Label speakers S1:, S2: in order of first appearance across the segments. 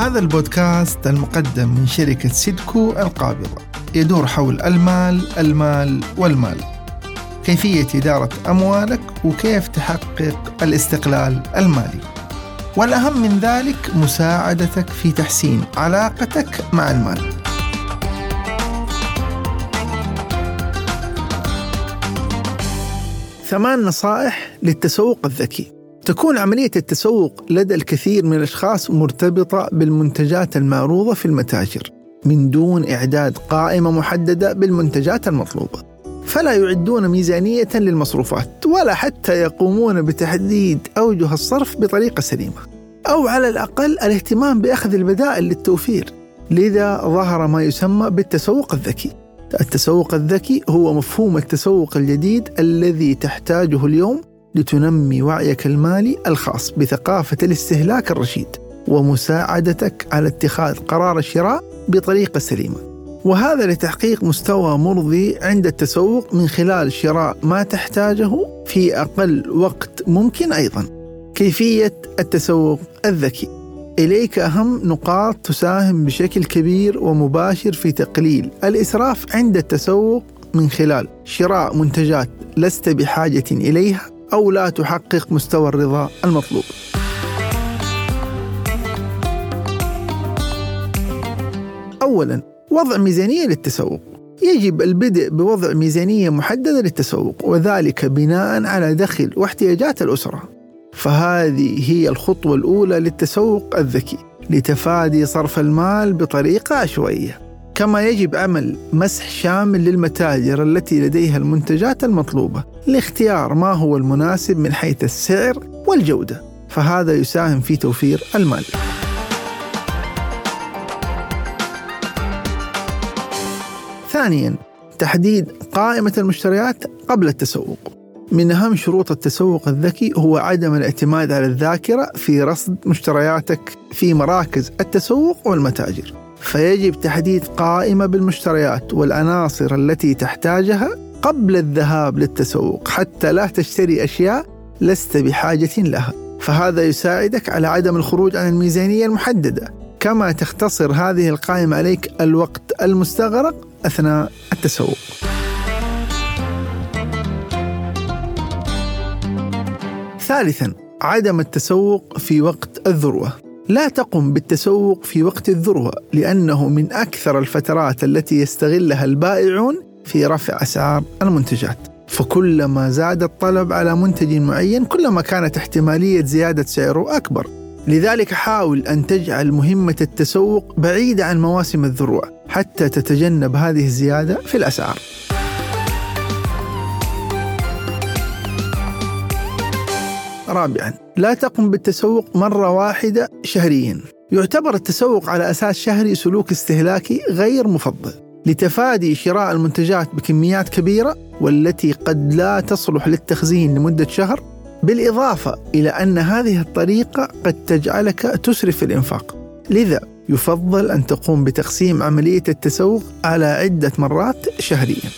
S1: هذا البودكاست المقدم من شركة سيدكو القابضة. يدور حول المال المال والمال. كيفية إدارة أموالك وكيف تحقق الاستقلال المالي. والأهم من ذلك مساعدتك في تحسين علاقتك مع المال. ثمان نصائح للتسوق الذكي. تكون عملية التسوق لدى الكثير من الأشخاص مرتبطة بالمنتجات المعروضة في المتاجر من دون إعداد قائمة محددة بالمنتجات المطلوبة. فلا يعدون ميزانية للمصروفات ولا حتى يقومون بتحديد أوجه الصرف بطريقة سليمة أو على الأقل الاهتمام بأخذ البدائل للتوفير. لذا ظهر ما يسمى بالتسوق الذكي. التسوق الذكي هو مفهوم التسوق الجديد الذي تحتاجه اليوم لتنمي وعيك المالي الخاص بثقافة الاستهلاك الرشيد ومساعدتك على اتخاذ قرار الشراء بطريقة سليمة. وهذا لتحقيق مستوى مرضي عند التسوق من خلال شراء ما تحتاجه في أقل وقت ممكن أيضا. كيفية التسوق الذكي إليك أهم نقاط تساهم بشكل كبير ومباشر في تقليل الإسراف عند التسوق من خلال شراء منتجات لست بحاجة إليها أو لا تحقق مستوى الرضا المطلوب. أولا وضع ميزانية للتسوق. يجب البدء بوضع ميزانية محددة للتسوق وذلك بناء على دخل واحتياجات الأسرة. فهذه هي الخطوة الأولى للتسوق الذكي لتفادي صرف المال بطريقة عشوائية. كما يجب عمل مسح شامل للمتاجر التي لديها المنتجات المطلوبة لاختيار ما هو المناسب من حيث السعر والجودة. فهذا يساهم في توفير المال. ثانيا تحديد قائمة المشتريات قبل التسوق. من أهم شروط التسوق الذكي هو عدم الاعتماد على الذاكرة في رصد مشترياتك في مراكز التسوق والمتاجر. فيجب تحديد قائمة بالمشتريات والعناصر التي تحتاجها قبل الذهاب للتسوق حتى لا تشتري أشياء لست بحاجة لها. فهذا يساعدك على عدم الخروج عن الميزانية المحددة. كما تختصر هذه القائمة عليك الوقت المستغرق أثناء التسوق. ثالثا عدم التسوق في وقت الذروة. لا تقم بالتسوق في وقت الذروة لأنه من أكثر الفترات التي يستغلها البائعون في رفع أسعار المنتجات. فكلما زاد الطلب على منتج معين كلما كانت احتمالية زيادة سعره أكبر. لذلك حاول أن تجعل مهمة التسوق بعيدة عن مواسم الذروة حتى تتجنب هذه الزيادة في الأسعار. رابعا لا تقم بالتسوق مرة واحدة شهريا. يعتبر التسوق على أساس شهري سلوك استهلاكي غير مفضل لتفادي شراء المنتجات بكميات كبيرة والتي قد لا تصلح للتخزين لمدة شهر بالإضافة إلى أن هذه الطريقة قد تجعلك تسرف في الإنفاق. لذا يفضل أن تقوم بتقسيم عملية التسوق على عدة مرات شهرياً.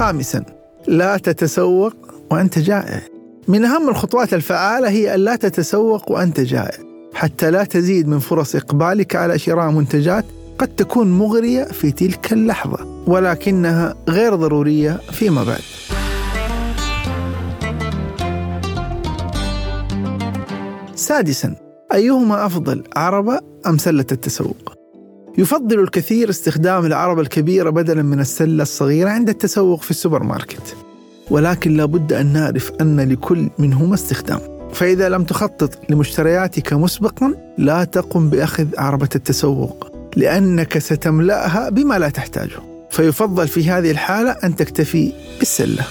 S1: خامسا. لا تتسوق وأنت جائع. من أهم الخطوات الفعالة هي أن لا تتسوق وأنت جائع. حتى لا تزيد من فرص إقبالك على شراء منتجات قد تكون مغرية في تلك اللحظة ولكنها غير ضرورية فيما بعد. سادسا أيهما أفضل عربة أم سلة التسوق؟ يفضل الكثير استخدام العربة الكبيرة بدلا من السلة الصغيرة عند التسوق في السوبر ماركت. ولكن لابد أن نعرف أن لكل منهما استخدام. فإذا لم تخطط لمشترياتك مسبقا لا تقم بأخذ عربة التسوق لأنك ستملأها بما لا تحتاجه. فيفضل في هذه الحالة أن تكتفي بالسلة.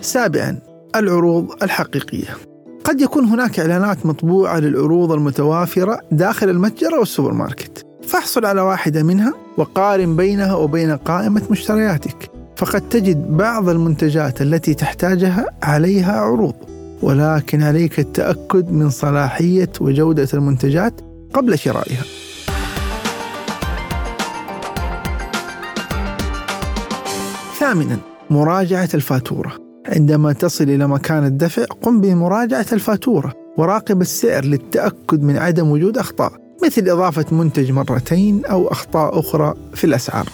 S1: سابعا العروض الحقيقية. قد يكون هناك إعلانات مطبوعة للعروض المتوافرة داخل المتجر أو السوبر ماركت. فاحصل على واحدة منها وقارن بينها وبين قائمة مشترياتك. فقد تجد بعض المنتجات التي تحتاجها عليها عروض. ولكن عليك التأكد من صلاحية وجودة المنتجات قبل شرائها. ثامنا مراجعة الفاتورة. عندما تصل إلى مكان الدفع قم بمراجعة الفاتورة وراقب السعر للتأكد من عدم وجود أخطاء مثل إضافة منتج مرتين أو أخطاء أخرى في الأسعار.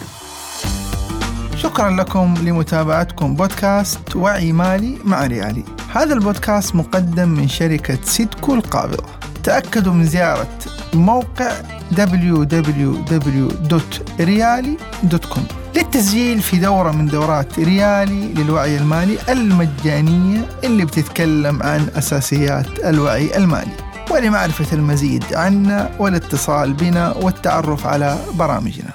S1: شكرا لكم لمتابعتكم بودكاست وعي مالي مع ريالي. هذا البودكاست مقدم من شركة سيدكو القابضة. تأكدوا من زيارة موقع www.riali.com للتسجيل في دورة من دورات ريالي للوعي المالي المجانية اللي بتتكلم عن أساسيات الوعي المالي ولمعرفة المزيد عنا والاتصال بنا والتعرف على برامجنا.